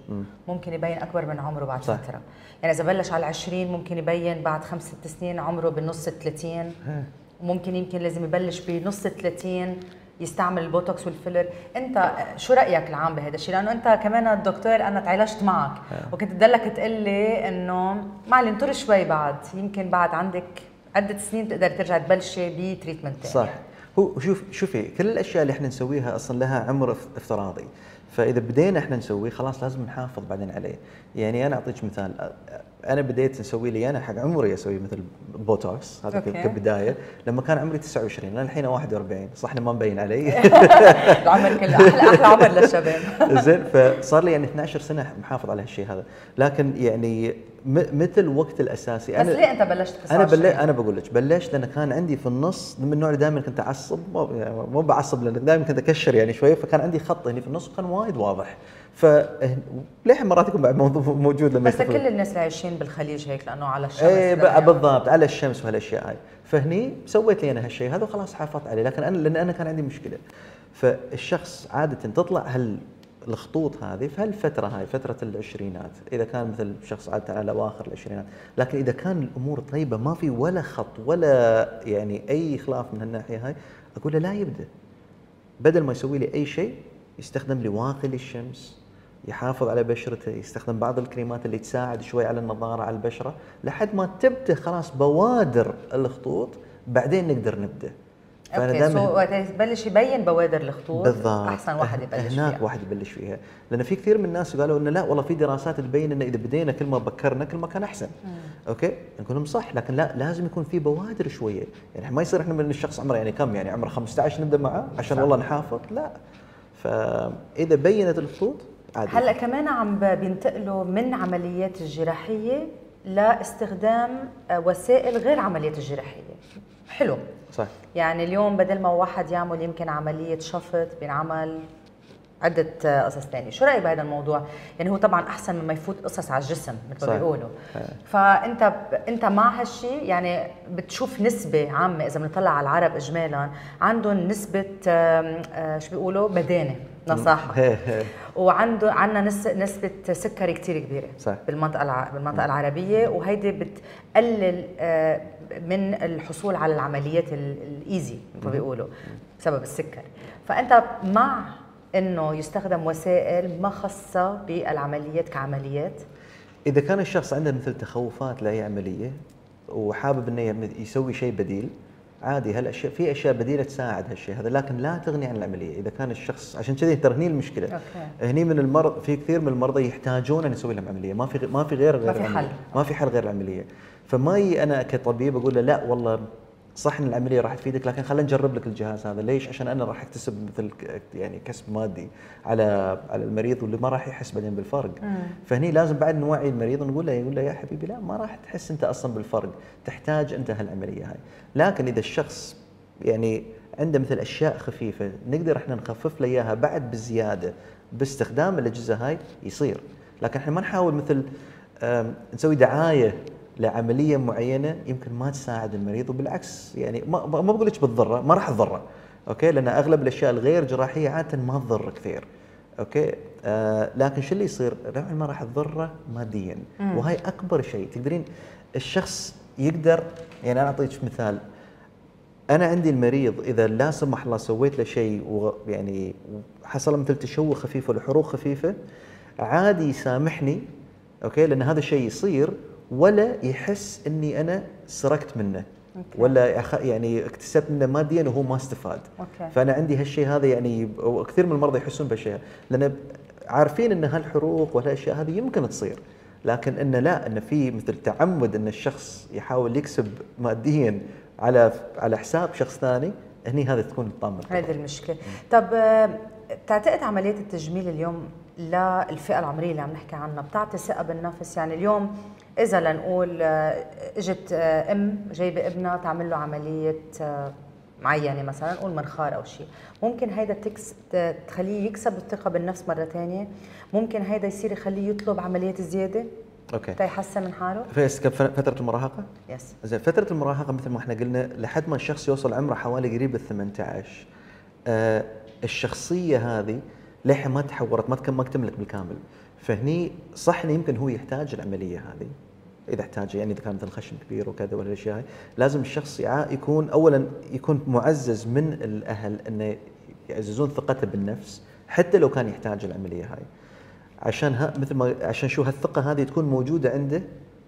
ممكن يبين أكبر من عمره بعد صح. فترة. يعني إذا بلش على 20 ممكن يبين بعد خمس ست سنين عمره بالنص ال 30 وممكن يمكن لازم يبلش بنص 30 يستعمل البوتوكس وال filler. انت شو رأيك العام بهذا الشيء؟ لأنه انت كمان الدكتور أنا تعالجت معك. وكنت تضلك تقول لي إنه معلش انطر شوي بعد. يمكن بعد عندك عدة سنين تقدر ترجع تبلشي ب treatment صح. هو شوف شوفي كل الأشياء اللي إحنا نسويها أصلا لها عمر افتراضي. فإذا بدينا إحنا نسويه خلاص لازم نحافظ بعدين عليه. يعني أنا أعطيك مثال. أنا بديت أسوي لي أنا حق عمري أسوي مثل بوتوكس هذا كبداية. لما كان عمري 29 أنا الحين 41 صح انه ما مبين علي. [laughs] العمر كله أحلى أحلى عمر للشباب. [laughs] زين فصار لي يعني 12 سنة محافظ على هالشيء هذا. لكن يعني مثل وقت الأساسي بس أنا ليه أنت بلشت أنا بل... أنا بقول لك بلشت لأن كان عندي في النص من النوع اللي دائما كنت أعصب مو يعني مو بعصب لأن دائما كنت أكشر يعني شوي فكان عندي خط هنا في النص كان وايد واضح. ف ليه مرات يكون بعد موجود لما بس كل الناس اللي عايشين بالخليج هيك لأنه على الشمس إيه بالضبط على الشمس وهالأشياء هاي. فهني سويت لي أنا هالشيء هذا وخلاص حافظت عليه لكن أنا لأن أنا كان عندي مشكلة. فالشخص عادة تطلع هال الخطوط هذه في هالفترة هاي فترة العشرينات. إذا كان مثل شخص عادة على أواخر العشرينات. لكن إذا كان الأمور طيبة ما في ولا خط ولا يعني أي خلاف من هالناحية هاي أقول له لا يبدأ. بدل ما يسوي لي أي شيء يستخدم لي واقي للشمس. يحافظ على بشرته يستخدم بعض الكريمات اللي تساعد شوي على النضاره على البشرة لحد ما تبدأ خلاص بوادر الخطوط بعدين نقدر نبدأ. okay so وقت يبلش يبين بوادر الخطوط بالضبط. أحسن واحد يبلش هناك فيها. واحد يبلش فيها. لأن في كثير من الناس قالوا إنه لا والله في دراسات تبين إنه إذا بدينا كل ما بكرنا كل ما كان أحسن. مم. okay؟ نقول لهم صح لكن لا لازم يكون في بوادر شوية. يعني ما يصير إحنا من الشخص عمره يعني كم؟ يعني عمره 15 نبدأ معه عشان والله نحافظ؟ لا. فإذا بينت الخطوط عادي هلأ كمان عم بينتقلوا من عمليات الجراحية لاستخدام آه، وسائل غير عمليات الجراحية. حلو. صح. يعني اليوم بدل ما واحد يعمل يمكن عملية شفط بينعمل عدة قصص ثانية، شو رأيك بهذا الموضوع؟ يعني هو طبعا أحسن مما يفوت قصص على الجسم مثل ما بيقولوا. فأنت أنت مع هالشيء يعني بتشوف نسبة عامة إذا بنطلع على العرب إجمالا عندهم نسبة آه، شو بيقولوا؟ بدانة نصاحة. [laughs] وعنده عندنا نسبة سكري كثير كبيرة صح. بالمنطقة بالمنطقة العربية وهيدي بتقلل آه، من الحصول على العمليات ال easy ما بيقولوا بسبب السكر. فأنت مع إنه يستخدم وسائل ما خاصة بالعمليات كعمليات. إذا كان الشخص عنده مثل تخوفات لأي عملية وحابب إنه يسوي شيء بديل عادي هالاشياء في أشياء بديلة تساعد هالشيء هذا لكن لا تغني عن العملية. إذا كان الشخص عشان كذي ترى هني المشكلة. okay. هني من المرض في كثير من المرضى يحتاجون أن يسوي لهم عملية. ما في ما في غير غير ما في حل. ما في حل غير العملية. فما أنا كطبيب أقول له لا والله صح إن العملية راح تفيدك لكن خلينا نجرب لك الجهاز هذا. ليش؟ عشان أنا راح أكتسب مثل يعني كسب مادي على على المريض واللي ما راح يحس بعدين بالفرق. مم. فهني لازم بعد نوعي المريض ونقول له يقول له يا حبيبي لا ما راح تحس أنت أصلا بالفرق. تحتاج أنت هالعملية هاي. لكن إذا الشخص يعني عنده مثل أشياء خفيفة نقدر إحنا نخفف له إياها بعد بزيادة باستخدام الأجهزة هاي يصير. لكن إحنا ما نحاول مثل نسوي دعاية لعملية معينة يمكن ما تساعد المريض وبالعكس يعني ما ما بقول لك بتضره ما راح تضره okay؟ لأن أغلب الأشياء الغير جراحية عادة ما تضر كثير okay؟ آه لكن شو اللي يصير؟ نوعا ما راح تضره ماديا مم. وهي أكبر شيء. تقدرين؟ الشخص يقدر يعني أنا أعطيك مثال أنا عندي المريض إذا لا سمح الله سويت له شيء ويعني حصل مثل تشوه خفيف ولا حروق خفيفة عادي يسامحني okay؟ لأن هذا الشيء يصير ولا يحس إني أنا سرقت منه okay. ولا يعني اكتسبت منه ماديا وهو ما استفاد okay. فأنا عندي هالشيء هذا يعني وكثير من المرضى يحسون بهالشيء لأن عارفين إن هالحروق وهالأشياء هذه يمكن تصير لكن انه لا انه في مثل تعمد إن الشخص يحاول يكسب ماديا على على حساب شخص ثاني هني هذا تكون الطامه هذه المشكلة طب تعتقد عملية التجميل اليوم للفئه العمرية اللي عم نحكي عنها بتعطي ثقة بالنفس يعني اليوم إذا لنقول آه، إجت آه، أم جايبة ابنها تعمل له عملية معينة مثلا نقول منخار أو شيء. ممكن هيدا تكس تخليه يكسب الثقة بالنفس مرة ثانية ممكن هيدا يصير يخليه يطلب عمليات زيادة. أوكي. تيحسن من حاله. فيس فترة المراهقة؟ يس زين فترة المراهقة مثل ما إحنا قلنا لحد ما الشخص يوصل عمره حوالي قريب ال 18 آه الشخصية هذه للحين ما تحورت ما ما اكتملت بالكامل. فهني صح إنه يمكن هو يحتاج العملية هذه. إذا احتاج يعني إذا كان مثل خشم كبير وكذا ولا الأشياء هاي لازم الشخص يكون اولا يكون معزز من الأهل إنه يعززون ثقته بالنفس حتى لو كان يحتاج العملية هاي. عشان ها مثل ما عشان شو هالثقة هذه تكون موجودة عنده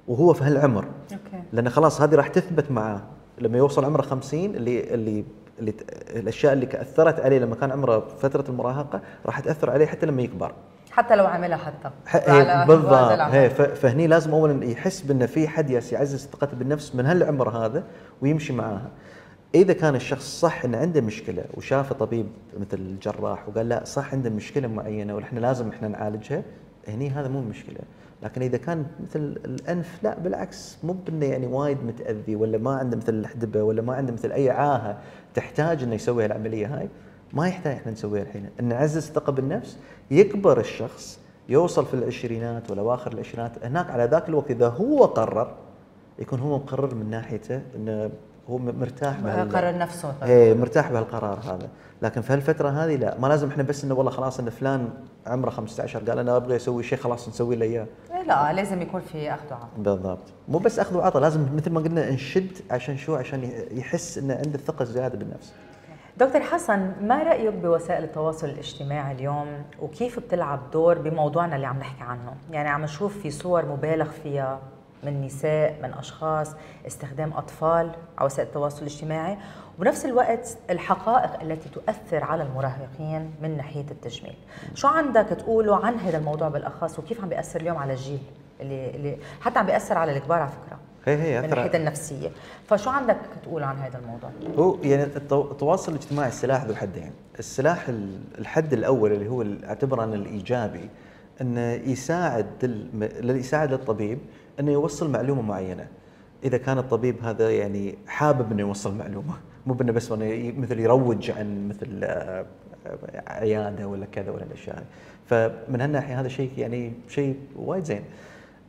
وهو في هالعمر. أوكي. لأن خلاص هذه راح تثبت معاه. لما يوصل عمره 50 اللي اللي اللي الأشياء اللي اثرت عليه لما كان عمره فترة المراهقة راح تأثر عليه حتى لما يكبر. حتى لو عملها حتى. هي بالضبط. هي فهني لازم اولا يحس بان في حد يعزز ثقته بالنفس من هالعمر هذا ويمشي معاها. إذا كان الشخص صح إنه عنده مشكلة وشافه طبيب مثل الجراح وقال لا صح عنده مشكلة معينة ونحن لازم إحنا نعالجها هني هذا مو مشكلة. لكن إذا كان مثل الأنف لا بالعكس مو بإنه يعني وايد متأذي ولا ما عنده مثل الحدبة ولا ما عنده مثل أي عاهة تحتاج إنه يسوي العملية هاي ما يحتاج إحنا نسويها الحين. إن نعزز الثقة بالنفس يكبر الشخص يوصل في العشرينات ولا اواخر العشرينات هناك على ذاك الوقت إذا هو قرر يكون هو مقرر من ناحيته إنه هو مرتاح قرر نفسه. إيه مرتاح بهالقرار هذا. لكن في هالفترة هذه لا. ما لازم إحنا بس إنه والله خلاص إن فلان عمره 15 قال أنا أبغى أسوي شيء خلاص نسوي له إياه. إيه لا لازم يكون في أخذ وعطاء. بالضبط. مو بس أخذ وعطاء لازم مثل ما قلنا نشد عشان شو؟ عشان يحس إنه عنده الثقة الزيادة بالنفس. دكتور حسن ما رأيك بوسائل التواصل الاجتماعي اليوم؟ وكيف بتلعب دور بموضوعنا اللي عم نحكي عنه؟ يعني عم نشوف في صور مبالغ فيها من نساء من أشخاص استخدام أطفال على وسائل التواصل الاجتماعي. وبنفس الوقت الحقائق التي تؤثر على المراهقين من ناحية التجميل. شو عندك تقوله عن هذا الموضوع بالأخص؟ وكيف عم بيأثر اليوم على الجيل اللي, اللي حتى عم بيأثر على الكبار على فكرة؟ هي هي من ناحية النفسية. فشو عندك تقول عن هذا الموضوع؟ هو يعني التواصل الاجتماعي سلاح ذو حدين. السلاح الحد الأول اللي هو اعتبره أنا الإيجابي أنه يساعد يساعد الطبيب أنه يوصل معلومة معينة. إذا كان الطبيب هذا يعني حابب إنه يوصل معلومة مو بإنه بس مثل يروج عن مثل عيادة ولا كذا ولا الأشياء فمن هالناحية هذا شيء يعني شيء وايد زين.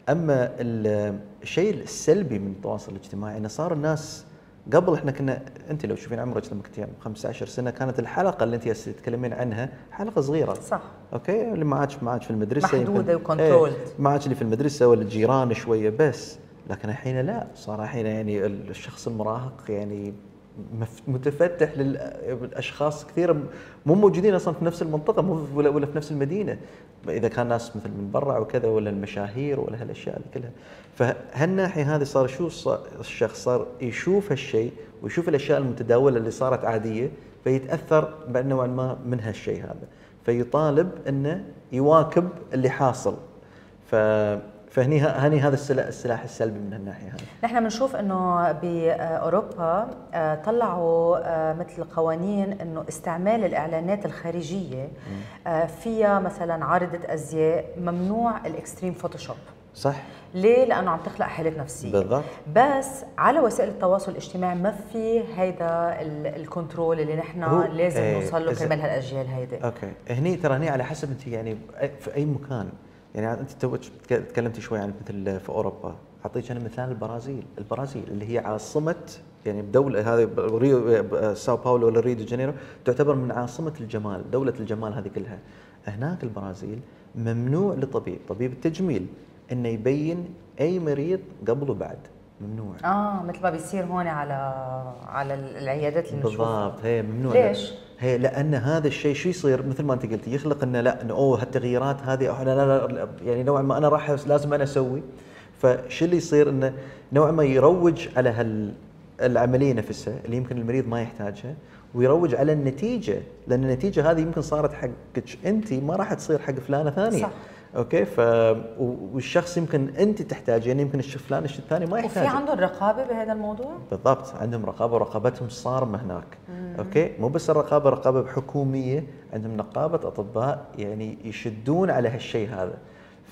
أما ال- الشيء السلبي من التواصل الاجتماعي انه صار الناس قبل إحنا كنا أنت لو تشوفين عمرك لما كنت 15 سنة كانت الحلقة اللي أنت تتكلمين عنها حلقة صغيرة. صح. okay؟ اللي معاك معاك في المدرسة محدودة يمكن- و controlled. إيه معاك اللي في المدرسة ولا الجيران شوية بس. لكن الحين لا صار الحين يعني الشخص المراهق يعني متفتح للأشخاص كثير م- مو موجودين أصلا في نفس المنطقة مو ولا في نفس المدينة. إذا كان ناس مثل من برا وكذا ولا المشاهير ولا هالأشياء كلها. فهالناحيه هذه صار شو الشخص صار يشوف هالشيء ويشوف الأشياء المتداولة اللي صارت عادية فيتأثر نوعا ما من هالشيء هذا. فيطالب إنه يواكب اللي حاصل. ف فهني هني هذا السلاح, السلبي من الناحيه هذه نحن بنشوف إنه بأوروبا آه، طلعوا آه، مثل قوانين إنه استعمال الإعلانات الخارجية آه، فيها مثلا عارضة أزياء ممنوع ال extreme Photoshop. صح. ليه؟ لأنه عم تخلق حالات نفسية. بالضبط. بس على وسائل التواصل الاجتماعي ما في هيدا ال- ال control اللي نحن لازم إيه، نوصل له كرمال هالأجيال هيدي. أوكي. هني ترى هني على حسب أنت يعني في أي مكان يعني أنت تو تكلمتي شوي عن مثل في أوروبا. أعطيك أنا مثال البرازيل. البرازيل اللي هي عاصمه يعني بدولة هذه ريو ساو باولو ولا ريو دي جانيرو تعتبر من عاصمه الجمال دولة الجمال هذه كلها. هناك البرازيل ممنوع لطبيب طبيب التجميل إنه يبين أي مريض قبل وبعد. ممنوع. آه مثل ما بيصير هون على على العيادات اللي بالضبط هي ممنوع. ليش؟ هي لأن هذا الشيء شو يصير؟ مثل ما أنت قلتي يخلق إنه لا إنه أوه هالتغييرات هذه إحنا لا لا يعني نوعا ما أنا راح لازم أنا أسوي. فشو اللي يصير؟ إنه نوعا ما يروج على هال العملية نفسها اللي يمكن المريض ما يحتاجها ويروج على النتيجة لأن النتيجة هذه يمكن صارت حقك أنت ما راح تصير حق فلانة ثانية. صح. أوكي؟ ف والشخص يمكن أنت تحتاجه يعني يمكن الشخص فلان الثاني ما وفي يحتاجه عندهم رقابة بهذا الموضوع؟ بالضبط عندهم رقابة ورقابتهم صارمه هناك. أوكي؟ مو بس الرقابة رقابة حكومية. عندهم نقابة أطباء يعني يشدون على هالشيء هذا.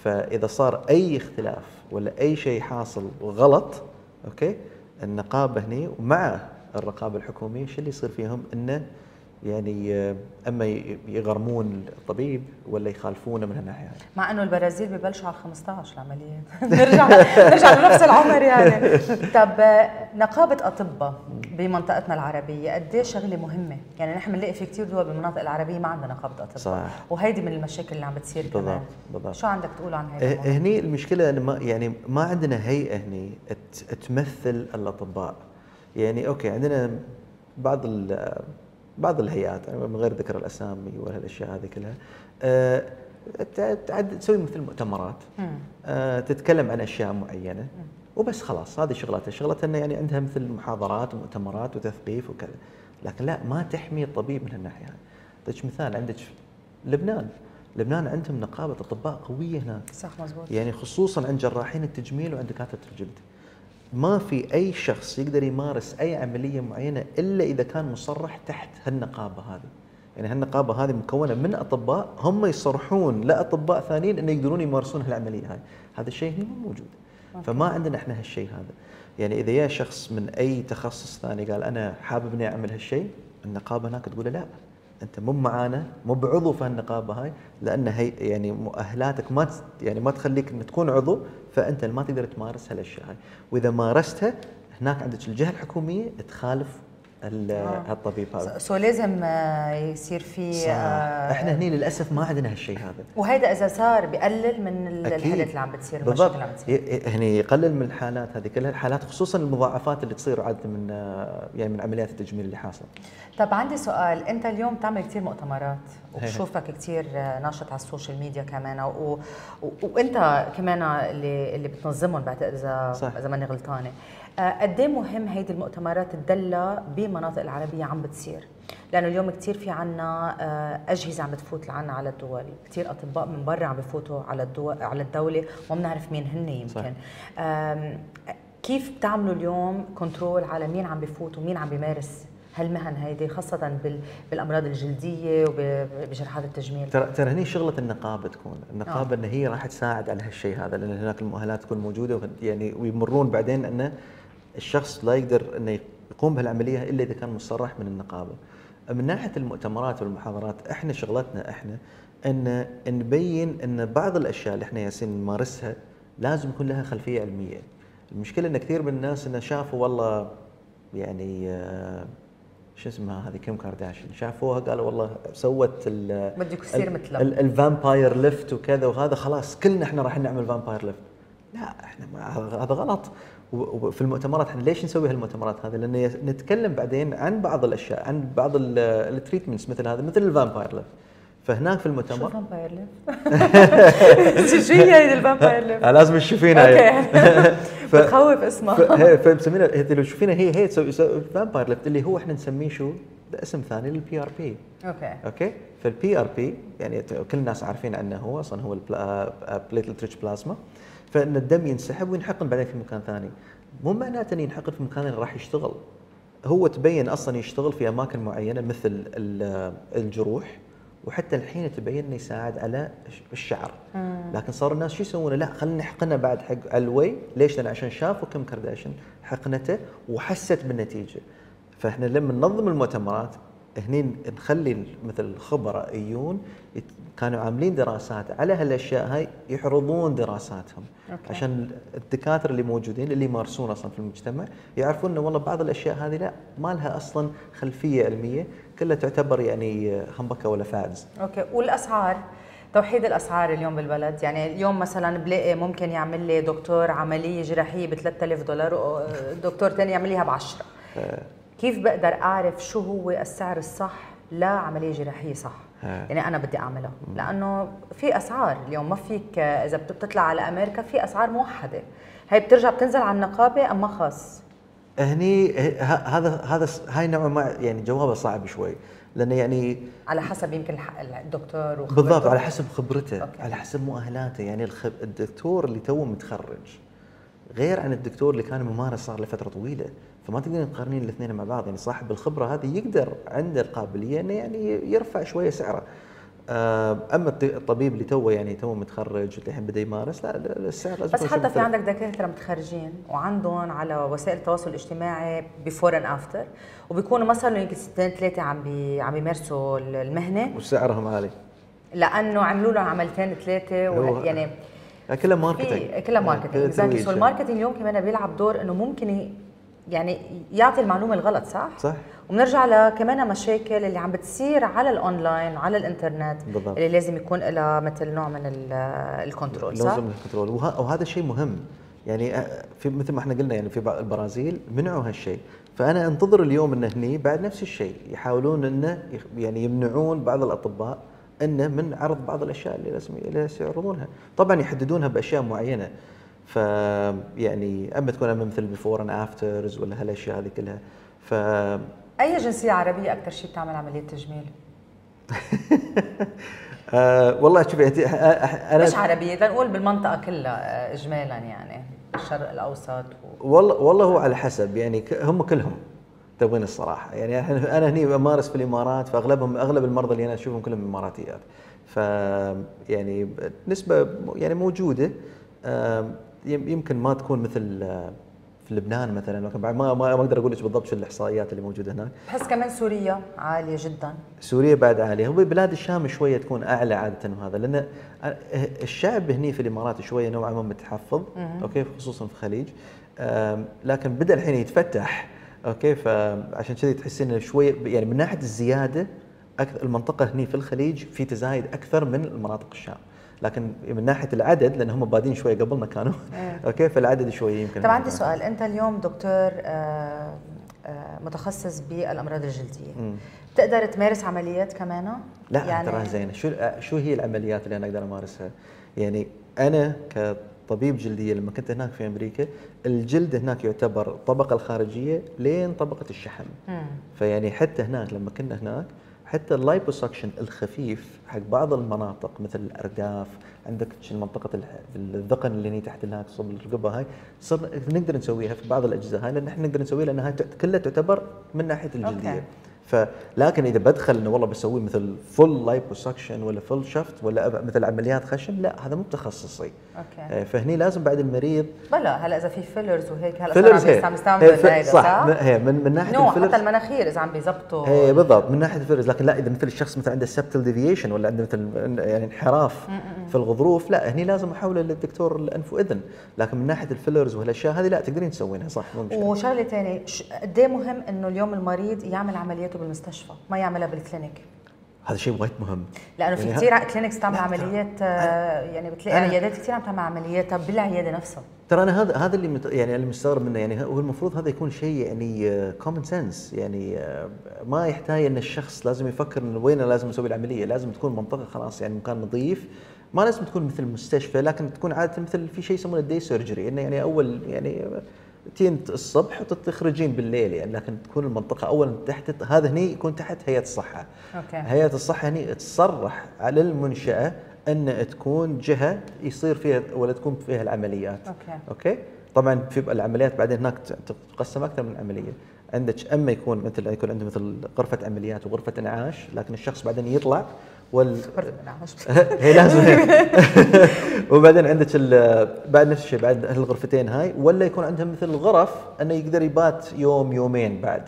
فإذا صار أي اختلاف ولا أي شيء حاصل غلط أوكي؟ النقابة هني ومع الرقابة الحكومية شو اللي يصير فيهم؟ إنه يعني آه، أما يغرمون الطبيب ولا يخالفونه من هالناحية هذه مع إنه البرازيل ببلشوا على 15 العمليات [laughs] نرجع نرجع لنفس العمر يعني. طب نقابة أطباء بمنطقتنا العربية قد إيه شغلة مهمة؟ يعني نحن بنلاقي في كثير دول بالمناطق العربية ما عندها نقابة أطباء. صح. وهيدي من المشاكل اللي عم بتصير بالضبط، كمان. بالضبط. شو عندك تقول عن هيدا ه- الموضوع؟ هني المشكلة ما يعني ما عندنا هيئة هني تمثل الأطباء. يعني أوكي عندنا بعض بعض الهيئات يعني من غير ذكر الأسامي ولا الاشياء هذه كلها آه، تعد تسوي مثل مؤتمرات. آه، تتكلم عن أشياء معينة وبس خلاص هذه شغلتها. شغلتها إنه يعني عندها مثل محاضرات ومؤتمرات وتثقيف وكذا. لكن لا ما تحمي الطبيب من هالناحيه هذه. أعطيك مثال عندك لبنان. لبنان عندهم نقابة أطباء قوية هناك. صح مزبوط. يعني خصوصا عند جراحين التجميل وعند دكاترة الجلد. ما في أي شخص يقدر يمارس أي عملية معينة إلا إذا كان مصرح تحت هالنقابة هذه. يعني هالنقابة هذه مكونة من أطباء هم يصرحون لأطباء ثانيين انه يقدرون يمارسون هالعملية هذه. هذا الشيء هنا مو موجود. فما عندنا إحنا هالشيء هذا. يعني إذا جاء شخص من أي تخصص ثاني قال أنا حابب إني أعمل هالشيء النقابة هناك تقول له لا. أنت مو معانا مو بعضو في هالنقابة هاي لأن هي يعني مؤهلاتك ما يعني ما تخليك ان تكون عضو فأنت ما تقدر تمارس هالأشياء هاي. وإذا مارستها هناك عندك الجهة الحكومية تخالف ال- آه. هالطبيب هذا سو لازم آه، يصير في صح. آه، إحنا هني للأسف ما عندنا هالشيء هذا وهيدا إذا صار بيقلل من. الحالات اللي عم بتصير بالضبط اللي عم بتصير هني يقلل من الحالات هذه كلها الحالات خصوصا المضاعفات اللي تصير عاده من يعني من عمليات التجميل اللي حاصله طب عندي سؤال أنت اليوم بتعمل كثير مؤتمرات. وبشوفك كثير ناشط على ال social media كمان و... و... وأنت كمان اللي اللي بتنظمهم بعتقد إذا. إذا ماني غلطانة قد إيه مهم هيدي المؤتمرات هيدي اللي بمناطق العربية عم بتصير؟ لأنه اليوم كثير في عنا آه، أجهزة عم بتفوت لعنا على الدول. كثير أطباء من برا عم بفوتوا على الدول على الدولة وما بنعرف مين هن يمكن. كيف بتعملوا اليوم control على مين عم بفوت ومين عم بيمارس هالمهن هيدي خاصة بال- بالأمراض الجلدية وبجراحات التجميل؟ ترى ترى هني شغلة النقابة تكون، النقابة آه. إن هي راح تساعد على هالشيء هذا لأن هناك المؤهلات تكون موجودة وهد- يعني ويمرون بعدين إنه الشخص لا يقدر إنه يقوم بهالعملية إلا إذا كان مصرح من النقابة. من ناحية المؤتمرات والمحاضرات إحنا شغلتنا إحنا إن نبين إن بعض الأشياء اللي إحنا ياسين نمارسها لازم يكون لها خلفية علمية. المشكلة إن كثير من الناس انه شافوا والله يعني آه، شو اسمها هذه كيم كارداشيان شافوها قالوا والله سوت ال بدك تصير ال- مثلها. ال vampire lift وكذا وهذا خلاص كلنا إحنا راح نعمل vampire lift لا إحنا هذا غلط وفي المؤتمرات إحنا ليش نسوي هالمؤتمرات هذه؟ لأن نتكلم بعدين عن بعض الأشياء عن بعض ال treatments مثل هذا مثل ال vampire lift فهناك في شو المؤتمر vampire lift؟ شو هي ال vampire lift؟ [laughs] لازم تشوفينها. أوكي [laughs] بتخوف اسمها فمسمينها لو تشوفينها هي هي تسوي vampire lift اللي هو إحنا نسميه شو؟ اسم ثاني لل PRP أوكي أوكي فال PRP يعني كل الناس عارفين عنه هو أصلا هو ال platelet-rich plasma فإن الدم ينسحب وينحقن بعدين في مكان ثاني. مو معناته انه ينحقن في مكان اللي راح يشتغل. هو تبين أصلا يشتغل في أماكن معينة مثل ال- الجروح وحتى الحين تبين إنه يساعد على الش- الشعر. لكن صار الناس شو يسوون لا خلينا نحقنه بعد حق الويه. ليش؟ لأن عشان شافوا كيم كارداشيان حقنته وحست بالنتيجة. فإحنا لما ننظم المؤتمرات هني نخلي مثل الخبراء يجون كانوا عاملين دراسات على هالأشياء هاي يعرضون دراساتهم أوكي. عشان الدكاترة اللي موجودين اللي يمارسون أصلا في المجتمع يعرفون إنه والله بعض الأشياء هذه لا ما لها أصلا خلفية علمية كلها تعتبر يعني همبكة ولا fads أوكي. والأسعار؟ توحيد الأسعار اليوم بالبلد. يعني اليوم مثلا بلاقي ممكن يعمل لي دكتور عملية جراحية ب 3000 دولار ودكتور ثاني يعمل ليها ب 10 كيف بقدر أعرف شو هو السعر الصح لعملية جراحية صح. يعني أنا بدي أعملها. لأنه في أسعار. اليوم ما فيك إذا بت- بتطلع على أمريكا في أسعار موحدة. هي بترجع بتنزل على النقابة أم ما خاص. هني هذا هذا هاي نوعا ما يعني جوابه صعب شوي. لأنه يعني على حسب يمكن الدكتور وخبرته. بالضبط على حسب خبرته. أوكي. على حسب مؤهلاته. يعني الخب... الدكتور اللي توه متخرج غير عن الدكتور اللي كان ممارس صار له فترة طويلة. فما تقدرين تقارنين الاثنين مع بعض يعني صاحب الخبرة هذه يقدر عنده القابلية إنه يعني يرفع شوية سعره. آه، أما الط- الطبيب اللي توه يعني توه متخرج الحين بدأ يمارس لا السعر لازم بس حتى في. عندك دكاترة متخرجين وعندهم على وسائل التواصل الاجتماعي before and after وبيكونوا مثلا يمكن سنتين ثلاثة عم بي عم يمارسوا المهنة. وسعرهم عالي. لأنه عملوا لهم عملتين ثلاثة يعني كلها marketing كلها marketing exactly. So ال marketing اليوم كمان بيلعب دور إنه ممكن يعني يعطي المعلومة الغلط صح؟ صح وبنرجع لكمان مشاكل اللي عم بتصير على الأونلاين وعلى الإنترنت بالضبط. اللي لازم يكون لها مثل نوع من ال- ال control صح؟ لازم ال control وه- وهذا شيء مهم يعني أ- في مثل ما إحنا قلنا يعني في البرازيل منعوا هالشيء فأنا أنتظر اليوم انه هني بعد نفس الشيء يحاولون انه يعني يمنعون بعض الأطباء انه من عرض بعض الأشياء اللي لازم اللي يعرضونها طبعا يحددونها بأشياء معينة ف يعني أما تكون اما مثل before and afters ولا هالأشياء هذه كلها ف أي جنسية عربية أكثر شيء بتعمل عملية تجميل؟ [laughs] آه والله شوفي أنت- أ- أ- أنا مش عربية لنقول بالمنطقة كلها اجمالا يعني الشرق الأوسط و... والله والله هو على حسب يعني هم كلهم تبين الصراحة يعني أنا هني امارس في الإمارات فأغلبهم أغلب المرضى اللي أنا أشوفهم كلهم إماراتيات ف يعني نسبة يعني موجودة يمكن ما تكون مثل آه، في لبنان مثلا لكن بعد ما ما ما أقدر أقول لك بالضبط شو الإحصائيات اللي موجودة هناك. بحس كمان سوريا عالية جدا. سوريا بعد عالية. هو بلاد الشام شوية تكون أعلى عادة وهذا لأن الشعب هني في الإمارات شوية نوعا ما متحفظ أوكي خصوصا في الخليج لكن بدأ الحين يتفتح أوكي فعشان كذي تحسين إنه شوية يعني من ناحية الزيادة أكثر المنطقة هني في الخليج في تزايد أكثر من المناطق الشام. لكن من ناحية العدد لأن هم بادين شوية قبلنا كانوا. [laughs] أوكي فالعدد شوية يمكن طب عندي سؤال. أنت اليوم دكتور آه، آه، متخصص بالأمراض الجلدية. مم. بتقدر تمارس عمليات كمان لا يعني ترى زينة. شو شو هي العمليات اللي أنا أقدر أمارسها؟ يعني أنا كطبيب جلدية لما كنت هناك في أمريكا الجلد هناك يعتبر الطبقه الخارجية لين طبقة الشحم. مم. فيعني حتى هناك لما كنا هناك حتى ال liposuction الخفيف حق بعض المناطق مثل الارداف عندك منطقة الذقن اللي هني تحت هناك صوب الرقبة هاي صرنا نقدر نسويها في بعض الاجزاء هاي لأن إحنا نقدر نسويها لأنها تعت- كلها تعتبر من ناحية الجلدية okay. فلكن إذا بدخل إنه والله بسوي مثل full liposuction ولا full lift ولا مثل عمليات خشم لا هذا مو تخصصي okay. آه، فهني لازم بعد المريض بلا هلا إذا في fillers وهيك هلا fillers صار هي عم يستعمل هي صح. صح؟ من- هي من من ناحية no ال fillers حتى المناخير إذا عم بيزبطوا. إيه بالضبط من ناحية ال fillers لكن لا إذا مثل الشخص مثلا عنده septal deviation ولا عنده مثل يعني انحراف في الغضروف لا هني لازم احوله للدكتور الأنف وإذن. لكن من ناحية ال fillers والأشياء هذه لا تقدرين تسوينها صح مو مشكلة. وشغلة ثانية قد إيه مهم إنه اليوم المريض يعمل عملياته بالمستشفى ما يعملها بال clinic؟ هذا شيء وايد مهم. لأنه في يعني ه- كثير clinics تعمل عمليات آه، يعني بتلاقي عيادات كثير عم تعمل عملياتها بالعياده نفسها. ترى أنا هذا هذا اللي مت يعني اللي مستغرب منه يعني هو المفروض هذا يكون شيء يعني common sense يعني آه، ما يحتاج إن الشخص لازم يفكر انه وين لازم أسوي العملية. لازم تكون منطقة خلاص يعني مكان نظيف. ما لازم تكون مثل مستشفى لكن تكون عادة مثل في شيء يسمونه ال day surgery إنه يعني أول يعني تيين الصبح وتخرجين بالليل يعني لكن تكون المنطقة اولا تحت هذا هني يكون تحت هيئة الصحة. okay. هيئة الصحة هني تصرح على المنشأة أن تكون جهة يصير فيها ولا تكون فيها العمليات. okay. okay؟ طبعا في العمليات بعدين هناك تقسم أكثر من عمليه عندك أما يكون مثل يكون عنده مثل غرفة عمليات وغرفة انعاش لكن الشخص بعدين يطلع وال [laughs] هي لازم. [laughs] [laughs] وبعدين عندك بعد نفس الشيء بعد الغرفتين هاي ولا يكون عندهم مثل الغرف أنه يقدر يبات يوم يومين بعد.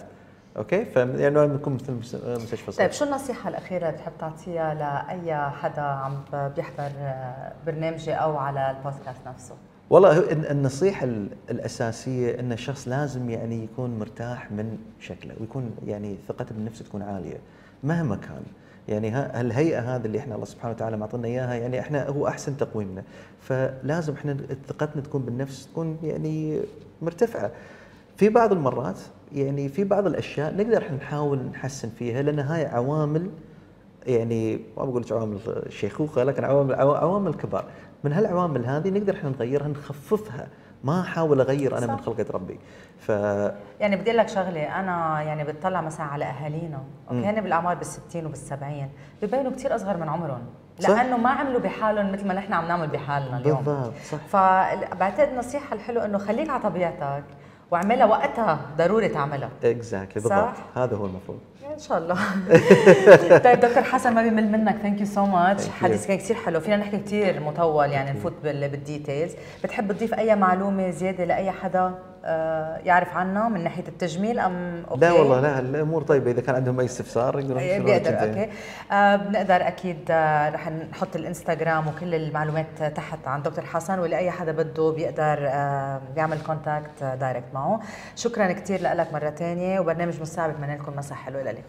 أوكي؟ فيعني يكون مثل مس- مستشفى طيب صغير شو النصيحة الأخيرة اللي بتحب تعطيها لأي حدا عم بيحضر آه، برنامجي أو على البودكاست نفسه؟ والله هو الن- النصيحة ال- الأساسية أن الشخص لازم يعني يكون مرتاح من شكله ويكون يعني ثقته بالنفس تكون عالية مهما كان. يعني ها الهيئة هذه اللي إحنا الله سبحانه وتعالى معطينا إياها يعني إحنا هو أحسن تقويمنا. فلازم إحنا ثقتنا تكون بالنفس تكون يعني مرتفعة. في بعض المرات يعني في بعض الأشياء نقدر إحنا نحاول نحسن فيها لأن هاي عوامل يعني ما بقول لك عوامل الشيخوخه لكن عوامل عوا- عوامل كبار. من هالعوامل هذه نقدر إحنا نغيرها نخففها. ما احاول أغير أنا من صح. خلقة ربي. ف يعني بدي أقول لك شغلة أنا يعني بتطلع مثلا على أهالينا okay؟ هن بالأعمار بالستين وبالسبعين ببينوا كثير أصغر من عمرهم صح. لأنه ما عملوا بحالهم مثل ما نحن عم نعمل بحالنا اليوم. بالضبط صح. فبعتقد النصيحة الحلوة إنه خليك على طبيعتك واعملها وقتها ضروري تعملها. exactly صح. بالضبط هذا هو المفروض. إن شاء الله. [laughs] طيب دكتور حسن ما بينمل منك. thank you so much. حديث كان كثير حلو. فينا نحكي كثير مطول يعني نفوت بال- بال details بتحب تضيف أي معلومة زيادة لأي حدا آه، يعرف عنها من ناحية التجميل أم okay؟ لا والله لا الأمور طيبة. إذا كان عندهم أي استفسار إيه، يسألون بيقدر. okay. آه بنقدر أكيد آه رح نحط الإنستغرام وكل المعلومات تحت عن دكتور حسن واللي أي حدا بده بيقدر آه يعمل contact direct معه. شكرا كثير لك مرة ثانية وبرنامج مساعد بتمنى لكم مساء حلو إلى اللقاء.